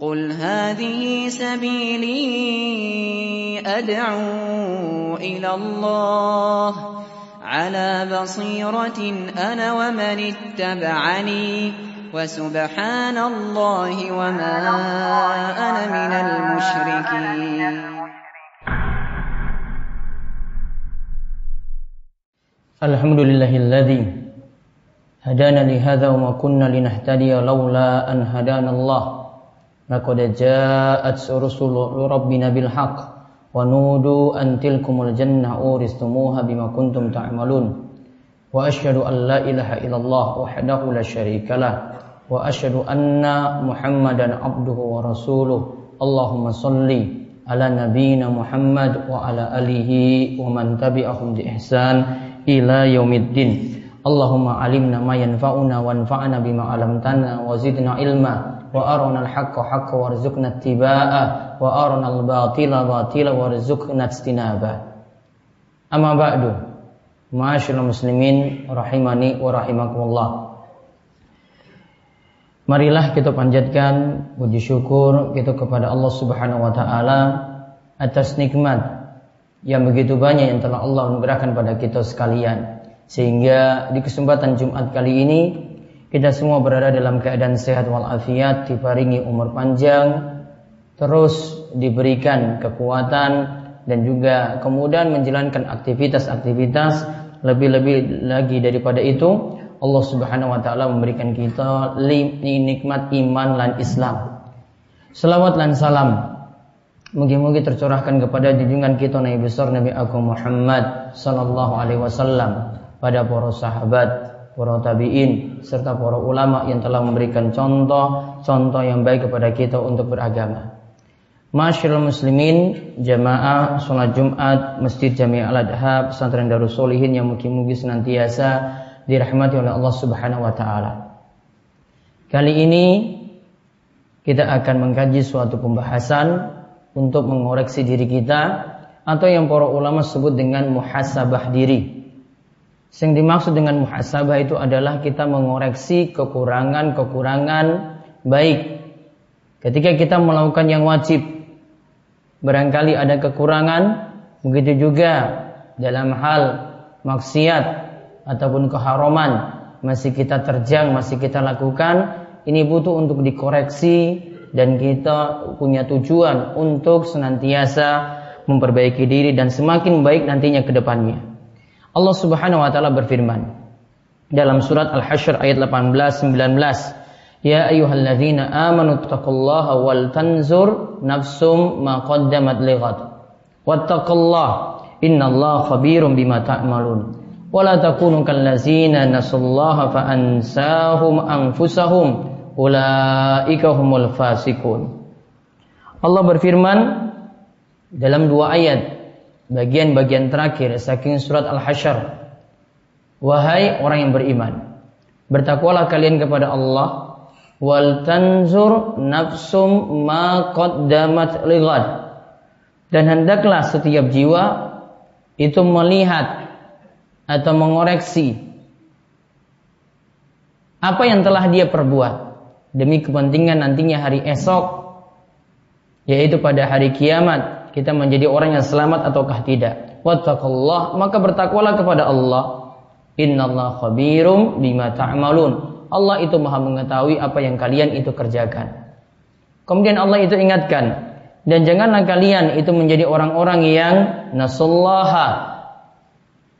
قل هذه سبيلي أدعو إلى الله على بصيرة أنا ومن اتبعني وسبحان الله وما أنا من المشركين. الحمد لله الذي هدانا لهذا وما كنا لنهتدي لولا أن هدانا الله لقد جاءت رسل ربنا بالحق ونودوا أن تلكم الجنة أورثتموها بما كنتم تعملون. وأشهد أن لا إله إلا الله وحده لا شريك له. وأشهد أن محمدا عبده ورسوله. اللهم صل على نبينا محمد وعلى آله ومن تبعهم بإحسان إلى يوم الدين. اللهم علمنا ما ينفعنا وانفعنا بما علمتنا وزدنا علما. wa wa muslimin. Marilah kita panjatkan puji syukur kita kepada Allah Subhanahu wa taala atas nikmat yang begitu banyak yang telah Allah berikan pada kita sekalian. Sehingga di kesempatan Jumat kali ini kita semua berada dalam keadaan sehat walafiat, diparingi umur panjang, terus diberikan kekuatan dan juga kemudian menjalankan aktivitas-aktivitas lebih-lebih lagi daripada itu. Allah Subhanahu wa taala memberikan kita nikmat iman dan Islam. Selawat dan salam. Mungkin-mungkin tercurahkan kepada junjungan kita Nabi besar Nabi Agung Muhammad sallallahu alaihi wasallam pada para sahabat, para tabi'in serta para ulama yang telah memberikan contoh-contoh yang baik kepada kita untuk beragama. Masyaallah muslimin, jamaah salat Jumat Masjid Jami' Al-Adha Pesantren Darus Solihin yang mungkin-mungkin senantiasa dirahmati oleh Allah Subhanahu wa taala. Kali ini kita akan mengkaji suatu pembahasan untuk mengoreksi diri kita atau yang para ulama sebut dengan muhasabah diri. Yang dimaksud dengan muhasabah itu adalah kita mengoreksi kekurangan-kekurangan baik. Ketika kita melakukan yang wajib, barangkali ada kekurangan, begitu juga dalam hal maksiat ataupun keharaman masih kita terjang, masih kita lakukan, ini butuh untuk dikoreksi dan kita punya tujuan untuk senantiasa memperbaiki diri dan semakin baik nantinya ke depannya. Allah Subhanahu wa taala berfirman dalam surat Al-Hasyr ayat 18 19 Ya ayyuhalladzina amanu taqullaha wal tanzur nafsum ma qaddamat lighad wattaqullaha innallaha khabirum bima ta'malun. Wa la takunu kallazina nasullaha fa ansahum anfusahum ulaika humul fasikun Allah berfirman dalam dua ayat bagian-bagian terakhir saking surat Al-Hasyr. Wahai orang yang beriman, bertakwalah kalian kepada Allah wal tanzur nafsum ma qaddamat lighad. Dan hendaklah setiap jiwa itu melihat atau mengoreksi apa yang telah dia perbuat demi kepentingan nantinya hari esok yaitu pada hari kiamat kita menjadi orang yang selamat ataukah tidak. Wattaqullah, maka bertakwalah kepada Allah. Innallaha khabirum bima ta'malun. Allah itu Maha mengetahui apa yang kalian itu kerjakan. Kemudian Allah itu ingatkan, dan janganlah kalian itu menjadi orang-orang yang nasullaha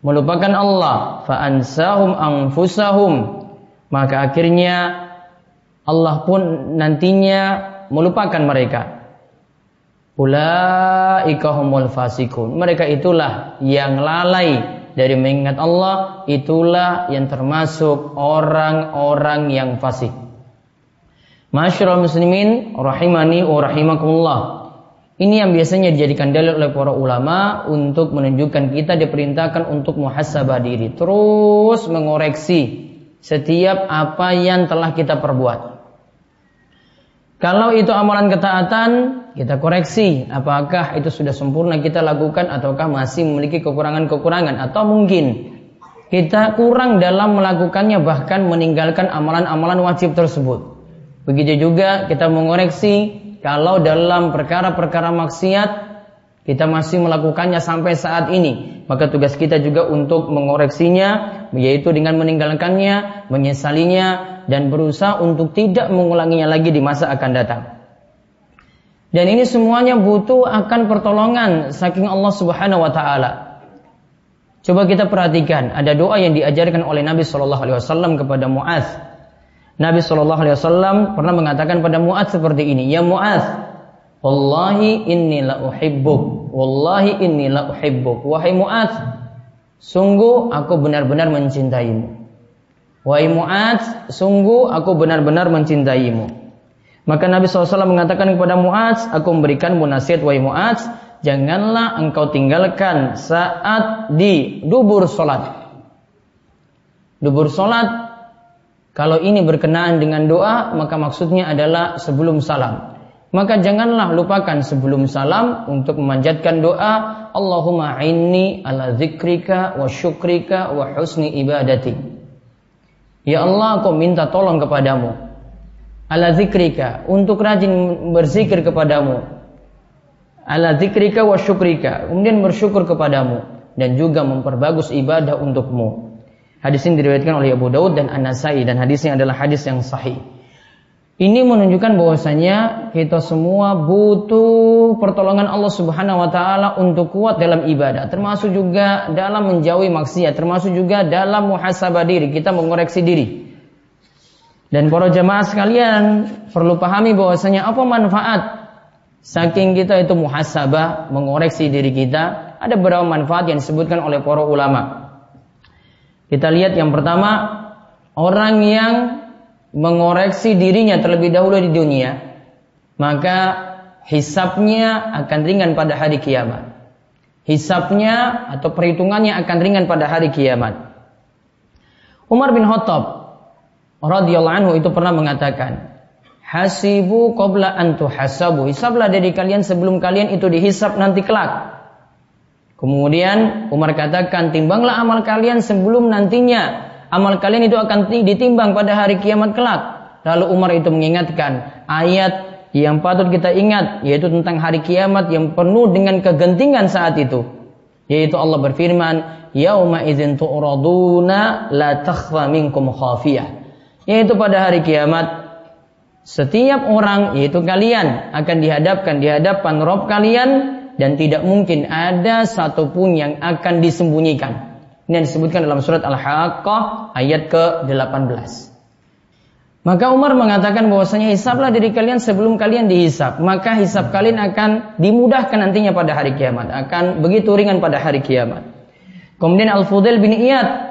melupakan Allah fa ansahum anfusahum maka akhirnya Allah pun nantinya melupakan mereka Ulaika humul fasikun. Mereka itulah yang lalai dari mengingat Allah, itulah yang termasuk orang-orang yang fasik. Masyarul muslimin rahimani wa rahimakumullah. Ini yang biasanya dijadikan dalil oleh para ulama untuk menunjukkan kita diperintahkan untuk muhasabah diri, terus mengoreksi setiap apa yang telah kita perbuat. Kalau itu amalan ketaatan, kita koreksi apakah itu sudah sempurna kita lakukan ataukah masih memiliki kekurangan-kekurangan atau mungkin kita kurang dalam melakukannya bahkan meninggalkan amalan-amalan wajib tersebut. Begitu juga kita mengoreksi kalau dalam perkara-perkara maksiat kita masih melakukannya sampai saat ini, maka tugas kita juga untuk mengoreksinya, yaitu dengan meninggalkannya, menyesalinya, dan berusaha untuk tidak mengulanginya lagi di masa akan datang. Dan ini semuanya butuh akan pertolongan saking Allah Subhanahu wa taala. Coba kita perhatikan, ada doa yang diajarkan oleh Nabi Shallallahu alaihi wasallam kepada Muaz. Nabi Shallallahu alaihi wasallam pernah mengatakan pada Muaz seperti ini, "Ya Muaz, Wallahi inni la uhibbuk. Wallahi inni la uhibbuk. Wahai Mu'adz, sungguh aku benar-benar mencintaimu. Wahai Mu'adz, sungguh aku benar-benar mencintaimu. Maka Nabi SAW mengatakan kepada Mu'adz, aku memberikanmu nasihat wahai Mu'adz, janganlah engkau tinggalkan saat di dubur solat. Dubur solat, kalau ini berkenaan dengan doa, maka maksudnya adalah sebelum salam. Maka janganlah lupakan sebelum salam untuk memanjatkan doa Allahumma inni ala zikrika wa syukrika wa husni ibadati. Ya Allah, aku minta tolong kepadamu. Ala zikrika, untuk rajin berzikir kepadamu. Ala zikrika wa syukrika, kemudian bersyukur kepadamu. Dan juga memperbagus ibadah untukmu. Hadis ini diriwayatkan oleh Abu Daud dan An-Nasai dan hadisnya adalah hadis yang sahih. Ini menunjukkan bahwasanya kita semua butuh pertolongan Allah Subhanahu wa taala untuk kuat dalam ibadah, termasuk juga dalam menjauhi maksiat, termasuk juga dalam muhasabah diri, kita mengoreksi diri. Dan para jemaah sekalian perlu pahami bahwasanya apa manfaat saking kita itu muhasabah, mengoreksi diri kita, ada beberapa manfaat yang disebutkan oleh para ulama. Kita lihat yang pertama, orang yang mengoreksi dirinya terlebih dahulu di dunia, maka hisapnya akan ringan pada hari kiamat. Hisapnya atau perhitungannya akan ringan pada hari kiamat. Umar bin Khattab radhiyallahu anhu itu pernah mengatakan, "Hasibu qabla an tuhasabu." Hisablah dari kalian sebelum kalian itu dihisap nanti kelak. Kemudian Umar katakan, "Timbanglah amal kalian sebelum nantinya amal kalian itu akan ditimbang pada hari kiamat kelak. Lalu Umar itu mengingatkan ayat yang patut kita ingat yaitu tentang hari kiamat yang penuh dengan kegentingan saat itu. Yaitu Allah berfirman, "Yauma idzin tu'raduna la takhfa minkum khafiyah." Yaitu pada hari kiamat setiap orang yaitu kalian akan dihadapkan di hadapan Rob kalian dan tidak mungkin ada satupun yang akan disembunyikan. Ini yang disebutkan dalam surat Al-Haqqah ayat ke-18. Maka Umar mengatakan bahwasanya hisablah diri kalian sebelum kalian dihisab. Maka hisab kalian akan dimudahkan nantinya pada hari kiamat. Akan begitu ringan pada hari kiamat. Kemudian Al-Fudail bin Iyad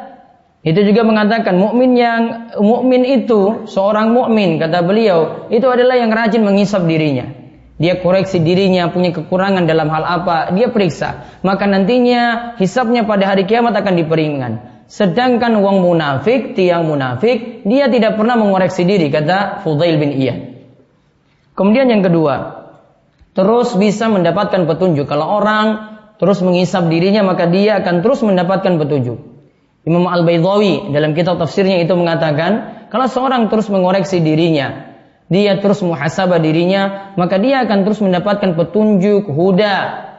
itu juga mengatakan mukmin yang mukmin itu seorang mukmin kata beliau itu adalah yang rajin menghisap dirinya. Dia koreksi dirinya punya kekurangan dalam hal apa, dia periksa. Maka nantinya hisapnya pada hari kiamat akan diperingan. Sedangkan uang munafik, tiang munafik, dia tidak pernah mengoreksi diri, kata Fudail bin Iyad. Kemudian yang kedua, terus bisa mendapatkan petunjuk. Kalau orang terus menghisap dirinya, maka dia akan terus mendapatkan petunjuk. Imam Al-Baydawi dalam kitab tafsirnya itu mengatakan, kalau seorang terus mengoreksi dirinya, dia terus muhasabah dirinya, maka dia akan terus mendapatkan petunjuk huda,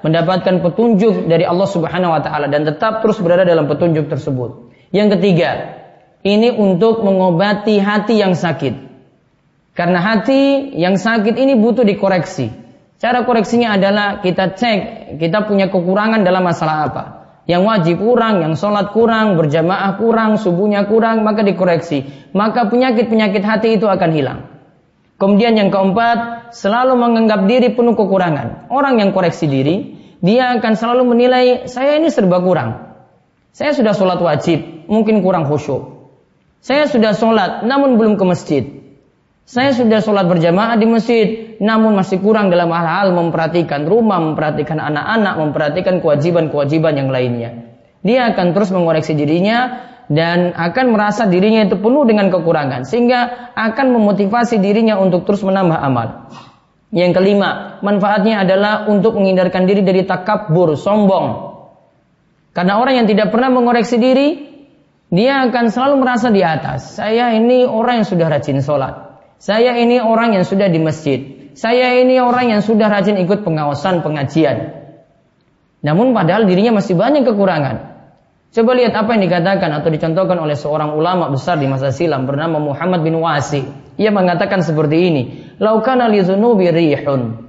mendapatkan petunjuk dari Allah Subhanahu wa taala dan tetap terus berada dalam petunjuk tersebut. Yang ketiga, ini untuk mengobati hati yang sakit. Karena hati yang sakit ini butuh dikoreksi. Cara koreksinya adalah kita cek kita punya kekurangan dalam masalah apa. Yang wajib kurang, yang sholat kurang, berjamaah kurang, subuhnya kurang, maka dikoreksi. Maka penyakit-penyakit hati itu akan hilang. Kemudian yang keempat, selalu menganggap diri penuh kekurangan. Orang yang koreksi diri, dia akan selalu menilai, saya ini serba kurang. Saya sudah sholat wajib, mungkin kurang khusyuk. Saya sudah sholat, namun belum ke masjid. Saya sudah sholat berjamaah di masjid, namun masih kurang dalam hal-hal memperhatikan rumah, memperhatikan anak-anak, memperhatikan kewajiban-kewajiban yang lainnya. Dia akan terus mengoreksi dirinya dan akan merasa dirinya itu penuh dengan kekurangan sehingga akan memotivasi dirinya untuk terus menambah amal. Yang kelima, manfaatnya adalah untuk menghindarkan diri dari takabur, sombong. Karena orang yang tidak pernah mengoreksi diri, dia akan selalu merasa di atas. Saya ini orang yang sudah rajin sholat. Saya ini orang yang sudah di masjid. Saya ini orang yang sudah rajin ikut pengawasan pengajian. Namun padahal dirinya masih banyak kekurangan. Coba lihat apa yang dikatakan atau dicontohkan oleh seorang ulama besar di masa silam bernama Muhammad bin Wasi. Ia mengatakan seperti ini, "Laukana li dzunubi rihun,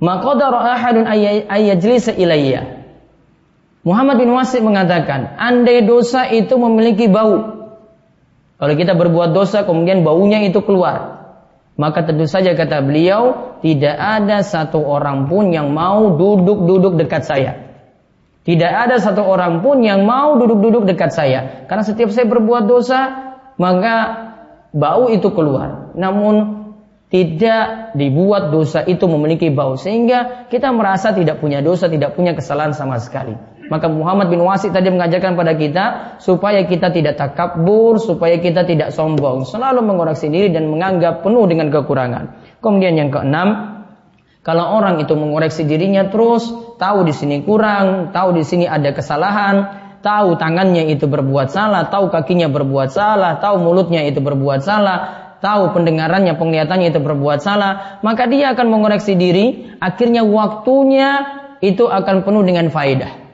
maqadara ahadun ayyajlisa ilayya." Muhammad bin Wasi mengatakan, andai dosa itu memiliki bau. Kalau kita berbuat dosa kemudian baunya itu keluar, maka tentu saja kata beliau, tidak ada satu orang pun yang mau duduk-duduk dekat saya. Tidak ada satu orang pun yang mau duduk-duduk dekat saya. Karena setiap saya berbuat dosa, maka bau itu keluar. Namun tidak dibuat dosa itu memiliki bau. Sehingga kita merasa tidak punya dosa, tidak punya kesalahan sama sekali. Maka Muhammad bin Wasid tadi mengajarkan pada kita supaya kita tidak takabur, supaya kita tidak sombong, selalu mengoreksi diri dan menganggap penuh dengan kekurangan. Kemudian yang keenam, kalau orang itu mengoreksi dirinya terus, tahu di sini kurang, tahu di sini ada kesalahan, tahu tangannya itu berbuat salah, tahu kakinya berbuat salah, tahu mulutnya itu berbuat salah, tahu pendengarannya, penglihatannya itu berbuat salah, maka dia akan mengoreksi diri, akhirnya waktunya itu akan penuh dengan faedah.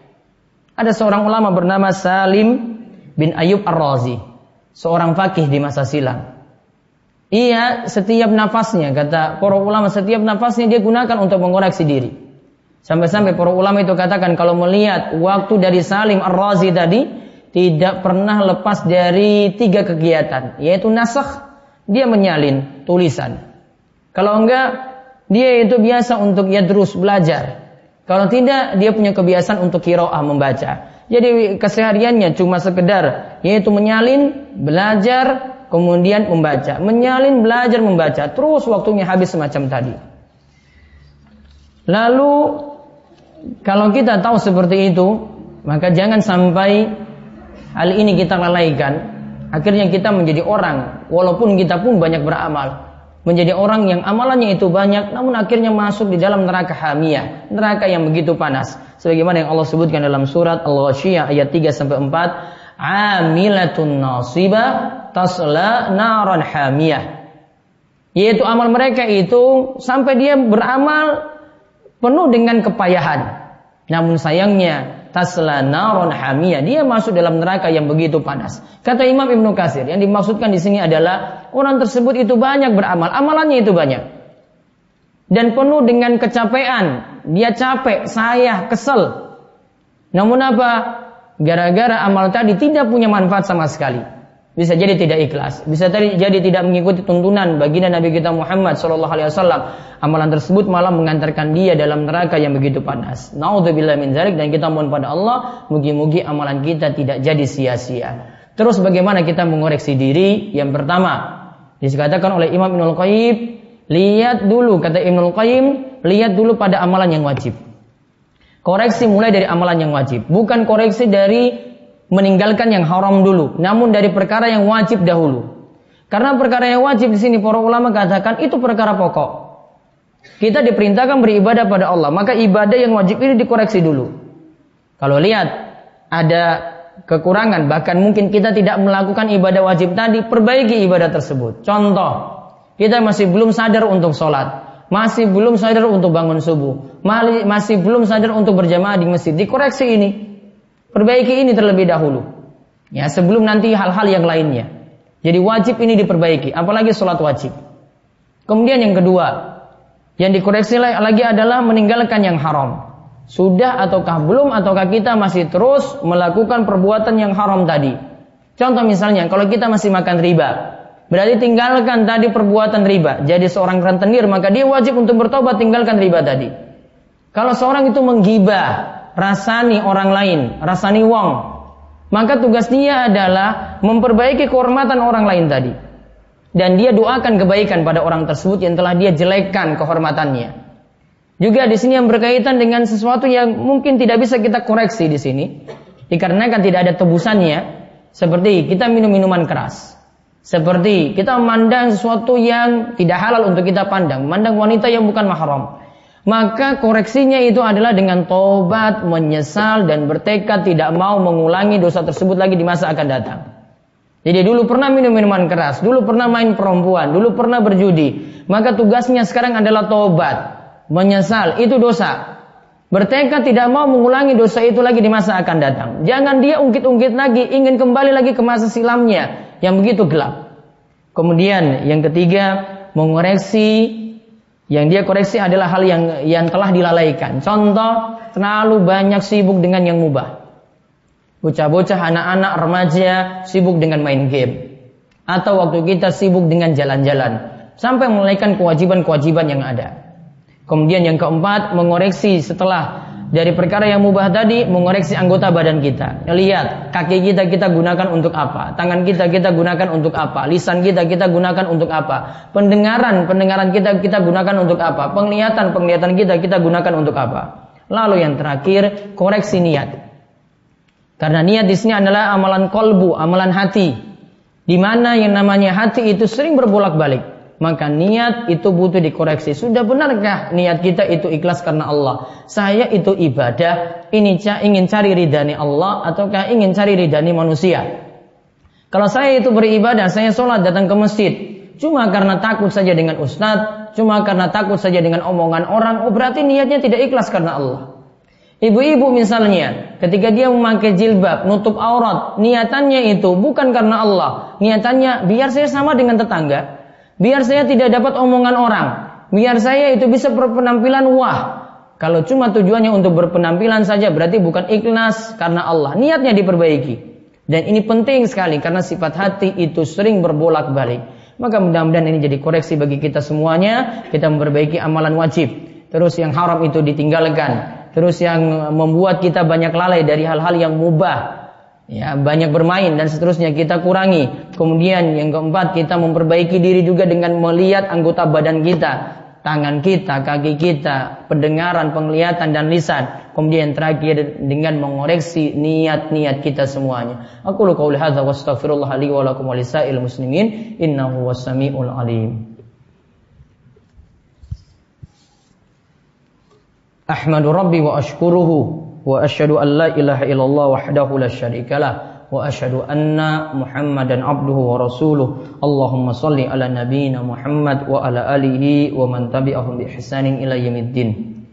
Ada seorang ulama bernama Salim bin Ayub Ar-Razi, seorang fakih di masa silam. Ia setiap nafasnya, kata para ulama, setiap nafasnya dia gunakan untuk mengoreksi diri. Sampai-sampai para ulama itu katakan kalau melihat waktu dari Salim Ar-Razi tadi tidak pernah lepas dari tiga kegiatan, yaitu nasakh, dia menyalin tulisan. Kalau enggak, dia itu biasa untuk ya terus belajar. Kalau tidak, dia punya kebiasaan untuk kiroah membaca. Jadi kesehariannya cuma sekedar yaitu menyalin, belajar, kemudian membaca, menyalin belajar membaca, terus waktunya habis semacam tadi. Lalu kalau kita tahu seperti itu, maka jangan sampai hal ini kita lalaikan. Akhirnya kita menjadi orang, walaupun kita pun banyak beramal, menjadi orang yang amalannya itu banyak, namun akhirnya masuk di dalam neraka hamiyah, neraka yang begitu panas. Sebagaimana yang Allah sebutkan dalam surat Al-Ghasyiyah ayat 3 sampai 4, amilatun nasibah tasla naran hamiyah. Yaitu amal mereka itu sampai dia beramal penuh dengan kepayahan. Namun sayangnya tasla naron hamiyah. Dia masuk dalam neraka yang begitu panas. Kata Imam Ibnu Kasir, yang dimaksudkan di sini adalah orang tersebut itu banyak beramal, amalannya itu banyak. Dan penuh dengan kecapean. Dia capek, saya kesel. Namun apa? Gara-gara amal tadi tidak punya manfaat sama sekali bisa jadi tidak ikhlas, bisa jadi tidak mengikuti tuntunan baginda Nabi kita Muhammad Shallallahu Alaihi Wasallam. Amalan tersebut malah mengantarkan dia dalam neraka yang begitu panas. Naudzubillah min zalik dan kita mohon pada Allah, mugi-mugi amalan kita tidak jadi sia-sia. Terus bagaimana kita mengoreksi diri? Yang pertama, dikatakan oleh Imam Ibnul Qayyim, lihat dulu kata Ibnul Qayyim, lihat dulu pada amalan yang wajib. Koreksi mulai dari amalan yang wajib, bukan koreksi dari meninggalkan yang haram dulu, namun dari perkara yang wajib dahulu. Karena perkara yang wajib di sini para ulama katakan itu perkara pokok. Kita diperintahkan beribadah pada Allah, maka ibadah yang wajib ini dikoreksi dulu. Kalau lihat ada kekurangan, bahkan mungkin kita tidak melakukan ibadah wajib tadi, perbaiki ibadah tersebut. Contoh, kita masih belum sadar untuk sholat, masih belum sadar untuk bangun subuh, masih belum sadar untuk berjamaah di masjid, dikoreksi ini. Perbaiki ini terlebih dahulu. Ya, sebelum nanti hal-hal yang lainnya. Jadi wajib ini diperbaiki, apalagi sholat wajib. Kemudian yang kedua, yang dikoreksi lagi adalah meninggalkan yang haram. Sudah ataukah belum ataukah kita masih terus melakukan perbuatan yang haram tadi. Contoh misalnya, kalau kita masih makan riba, berarti tinggalkan tadi perbuatan riba. Jadi seorang rentenir, maka dia wajib untuk bertobat tinggalkan riba tadi. Kalau seorang itu menggibah, rasani orang lain, rasani wong. Maka tugas dia adalah memperbaiki kehormatan orang lain tadi. Dan dia doakan kebaikan pada orang tersebut yang telah dia jelekkan kehormatannya. Juga di sini yang berkaitan dengan sesuatu yang mungkin tidak bisa kita koreksi di sini. Dikarenakan tidak ada tebusannya. Seperti kita minum minuman keras. Seperti kita memandang sesuatu yang tidak halal untuk kita pandang. Memandang wanita yang bukan mahram maka koreksinya itu adalah dengan tobat, menyesal dan bertekad tidak mau mengulangi dosa tersebut lagi di masa akan datang. Jadi dulu pernah minum minuman keras, dulu pernah main perempuan, dulu pernah berjudi. Maka tugasnya sekarang adalah tobat, menyesal, itu dosa. Bertekad tidak mau mengulangi dosa itu lagi di masa akan datang. Jangan dia ungkit-ungkit lagi, ingin kembali lagi ke masa silamnya yang begitu gelap. Kemudian yang ketiga, mengoreksi yang dia koreksi adalah hal yang yang telah dilalaikan. Contoh, terlalu banyak sibuk dengan yang mubah. Bocah-bocah, anak-anak, remaja sibuk dengan main game. Atau waktu kita sibuk dengan jalan-jalan. Sampai melalaikan kewajiban-kewajiban yang ada. Kemudian yang keempat, mengoreksi setelah dari perkara yang mubah tadi, mengoreksi anggota badan kita. Lihat, kaki kita kita gunakan untuk apa? Tangan kita kita gunakan untuk apa? Lisan kita kita gunakan untuk apa? Pendengaran, pendengaran kita kita gunakan untuk apa? Penglihatan, penglihatan kita kita gunakan untuk apa? Lalu yang terakhir, koreksi niat. Karena niat di sini adalah amalan kolbu, amalan hati. Di mana yang namanya hati itu sering berbolak-balik. Maka niat itu butuh dikoreksi. Sudah benarkah niat kita itu ikhlas karena Allah? Saya itu ibadah, ini ingin cari ridhani Allah ataukah ingin cari ridhani manusia? Kalau saya itu beribadah, saya sholat datang ke masjid, cuma karena takut saja dengan ustadz, cuma karena takut saja dengan omongan orang, oh berarti niatnya tidak ikhlas karena Allah. Ibu-ibu misalnya, ketika dia memakai jilbab, nutup aurat, niatannya itu bukan karena Allah. Niatannya biar saya sama dengan tetangga, biar saya tidak dapat omongan orang, biar saya itu bisa berpenampilan wah. Kalau cuma tujuannya untuk berpenampilan saja berarti bukan ikhlas karena Allah. Niatnya diperbaiki. Dan ini penting sekali karena sifat hati itu sering berbolak-balik. Maka mudah-mudahan ini jadi koreksi bagi kita semuanya. Kita memperbaiki amalan wajib. Terus yang haram itu ditinggalkan terus yang membuat kita banyak lalai dari hal-hal yang mubah ya banyak bermain dan seterusnya kita kurangi kemudian yang keempat kita memperbaiki diri juga dengan melihat anggota badan kita tangan kita kaki kita pendengaran penglihatan dan lisan kemudian terakhir dengan mengoreksi niat-niat kita semuanya aku lu qauli hadza wastaghfirullah li wa lakum wa muslimin innahu was-sami'ul alim أحمد ربي وأشكره wa asyhadu an la ilaha illallah wahdahu la syarikalah wa asyhadu anna Muhammadan abduhu wa rasuluh. Allahumma shalli ala nabiyyina Muhammad wa ala alihi wa man tabi'ahum bi ihsanin ila yaumiddin.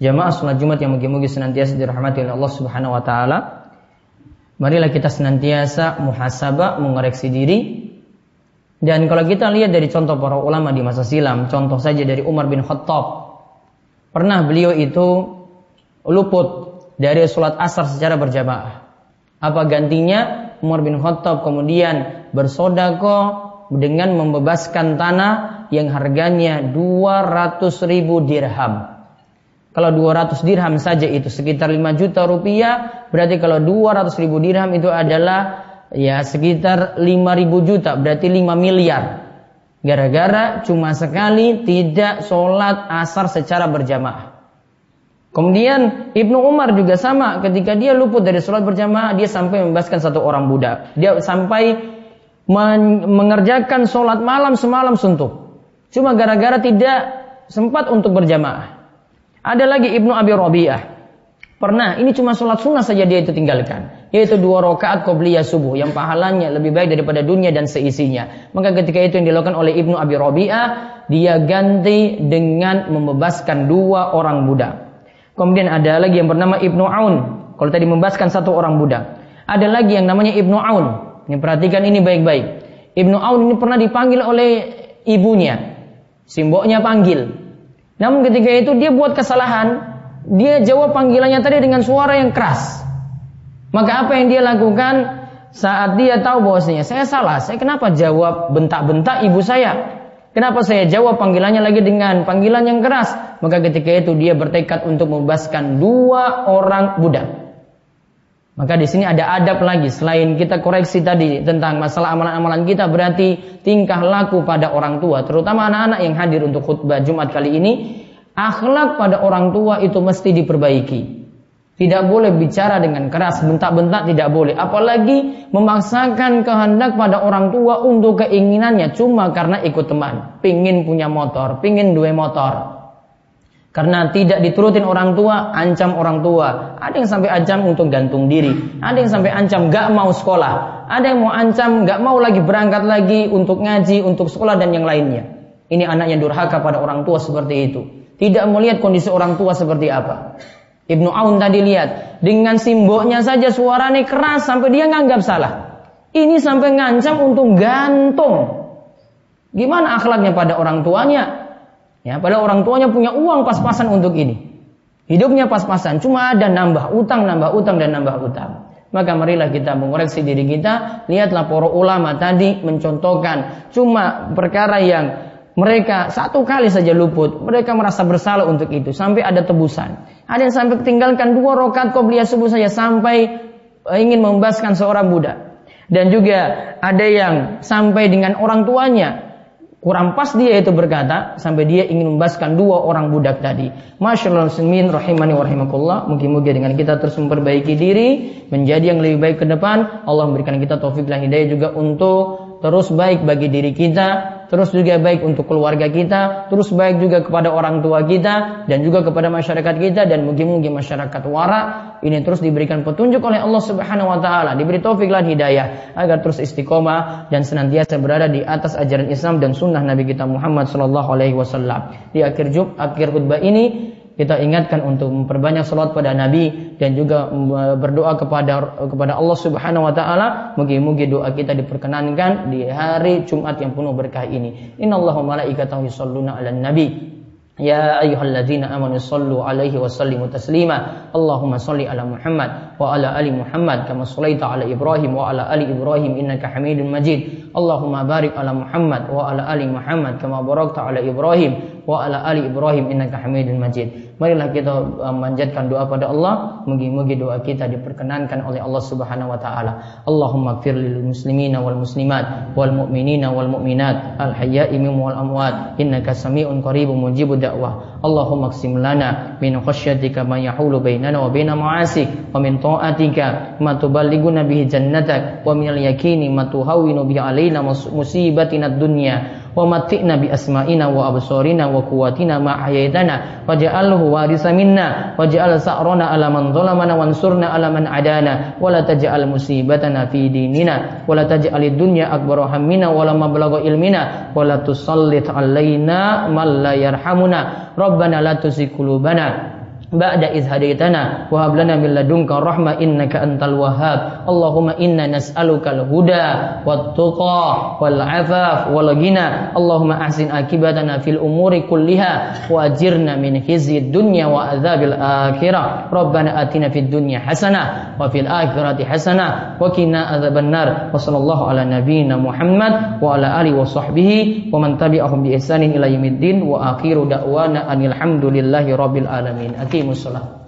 Jamaah salat Jumat yang mugi-mugi senantiasa dirahmati oleh Allah Subhanahu wa taala. Marilah kita senantiasa muhasabah mengoreksi diri. Dan kalau kita lihat dari contoh para ulama di masa silam contoh saja dari Umar bin Khattab. Pernah beliau itu luput dari sholat asar secara berjamaah. Apa gantinya? Umar bin Khattab kemudian bersodako dengan membebaskan tanah yang harganya 200 ribu dirham. Kalau 200 dirham saja itu sekitar 5 juta rupiah, berarti kalau 200 ribu dirham itu adalah ya sekitar 5 ribu juta, berarti 5 miliar. Gara-gara cuma sekali tidak sholat asar secara berjamaah. Kemudian Ibnu Umar juga sama ketika dia luput dari sholat berjamaah dia sampai membebaskan satu orang budak. Dia sampai mengerjakan sholat malam semalam suntuk. Cuma gara-gara tidak sempat untuk berjamaah. Ada lagi Ibnu Abi Rabi'ah. Pernah, ini cuma sholat sunnah saja dia itu tinggalkan yaitu dua rakaat qobliyah subuh yang pahalanya lebih baik daripada dunia dan seisinya. Maka ketika itu yang dilakukan oleh Ibnu Abi Rabi'ah, dia ganti dengan membebaskan dua orang budak. Kemudian ada lagi yang bernama Ibnu Aun. Kalau tadi membebaskan satu orang budak. Ada lagi yang namanya Ibnu Aun. Ini perhatikan ini baik-baik. Ibnu Aun ini pernah dipanggil oleh ibunya. Simboknya panggil. Namun ketika itu dia buat kesalahan. Dia jawab panggilannya tadi dengan suara yang keras. Maka apa yang dia lakukan saat dia tahu bahwasanya saya salah, saya kenapa jawab bentak-bentak ibu saya? Kenapa saya jawab panggilannya lagi dengan panggilan yang keras? Maka ketika itu dia bertekad untuk membebaskan dua orang budak. Maka di sini ada adab lagi selain kita koreksi tadi tentang masalah amalan-amalan kita berarti tingkah laku pada orang tua, terutama anak-anak yang hadir untuk khutbah Jumat kali ini, akhlak pada orang tua itu mesti diperbaiki. Tidak boleh bicara dengan keras, bentak-bentak tidak boleh. Apalagi memaksakan kehendak pada orang tua untuk keinginannya cuma karena ikut teman. Pingin punya motor, pingin dua motor. Karena tidak diturutin orang tua, ancam orang tua. Ada yang sampai ancam untuk gantung diri. Ada yang sampai ancam gak mau sekolah. Ada yang mau ancam gak mau lagi berangkat lagi untuk ngaji, untuk sekolah dan yang lainnya. Ini anak yang durhaka pada orang tua seperti itu. Tidak melihat kondisi orang tua seperti apa. Ibnu Aun tadi lihat. Dengan simboknya saja suaranya keras sampai dia nganggap salah. Ini sampai ngancam untuk gantung. Gimana akhlaknya pada orang tuanya? Ya, pada orang tuanya punya uang pas-pasan untuk ini. Hidupnya pas-pasan, cuma ada nambah utang, nambah utang dan nambah utang. Maka marilah kita mengoreksi diri kita. Lihatlah para ulama tadi mencontohkan cuma perkara yang mereka satu kali saja luput, mereka merasa bersalah untuk itu sampai ada tebusan. Ada yang sampai tinggalkan dua rakaat qobliyah subuh saja sampai ingin membebaskan seorang budak. Dan juga ada yang sampai dengan orang tuanya Kurang pas dia itu berkata sampai dia ingin membebaskan dua orang budak tadi. Masyaallah muslimin rahimani wa. Mungkin-mungkin dengan kita terus memperbaiki diri menjadi yang lebih baik ke depan, Allah memberikan kita taufik dan hidayah juga untuk terus baik bagi diri kita, terus juga baik untuk keluarga kita, terus baik juga kepada orang tua kita dan juga kepada masyarakat kita dan mungkin-mungkin masyarakat wara ini terus diberikan petunjuk oleh Allah Subhanahu wa taala, diberi taufik dan hidayah agar terus istiqomah dan senantiasa berada di atas ajaran Islam dan sunnah Nabi kita Muhammad sallallahu. Di akhir jub, akhir khutbah ini kita ingatkan untuk memperbanyak salat pada Nabi dan juga berdoa kepada kepada Allah Subhanahu wa taala mungkin-mungkin doa kita diperkenankan di hari Jumat yang penuh berkah ini. Innallaha malaikatahu yusholluna 'alan nabi يا أيها الذين آمنوا صلوا عليه وسلموا تسليما اللهم صل على محمد wa ala ali Muhammad kama solaita ala Ibrahim wa ala ali Ibrahim innaka Hamidum Majid. Allahumma barik ala Muhammad wa ala ali Muhammad kama barakta ala Ibrahim wa ala ali Ibrahim innaka Hamidum Majid. Marilah kita uh, manjatkan doa pada Allah, mugi-mugi doa kita diperkenankan oleh Allah Subhanahu wa taala. Allahumma ighfir lil muslimina wal muslimat wal mu'minina wal mu'minat al hayya'i min wal amwat innaka sami'un qaribun mujibud da'wah. Allahumma qsim lana min khasyatika ma yahulu bainana wa baina ma'asik wa min ta'atika ma tuballighuna bihi jannatak wa min al yaqini ma tuhawwinu bi alaina musibatina dunya wa matikna bi asma'ina wa absarina wa quwwatina ma ahyaytana waj'alhu warisa minna waj'al sa'rana ala man zalamana wansurna ala man adana wa la taj'al musibatana fi dinina wa la taj'al dunya akbar hammina wa la mablagha ilmina wa la tusallit alaina man la yarhamuna. Rabbana la tuzigh qulubana ba'da idh hadaitana wa hab lana min ladunka innaka antal wahhab. Allahumma inna nas'aluka al-huda wat tuqa wal afaf wal ghina Allahumma ahsin akibatana fil umuri kulliha wa ajirna min khizyid dunya wa adzabil akhirah. Rabbana atina fid dunya hasanah wa fil akhirati hasanah wa qina adzaban nar wa sallallahu ala nabiyyina Muhammad wa ala alihi wa sahbihi wa man tabi'ahum bi ihsanin ila yaumiddin wa akhiru da'wana anil hamdulillahi rabbil alamin aqimus salat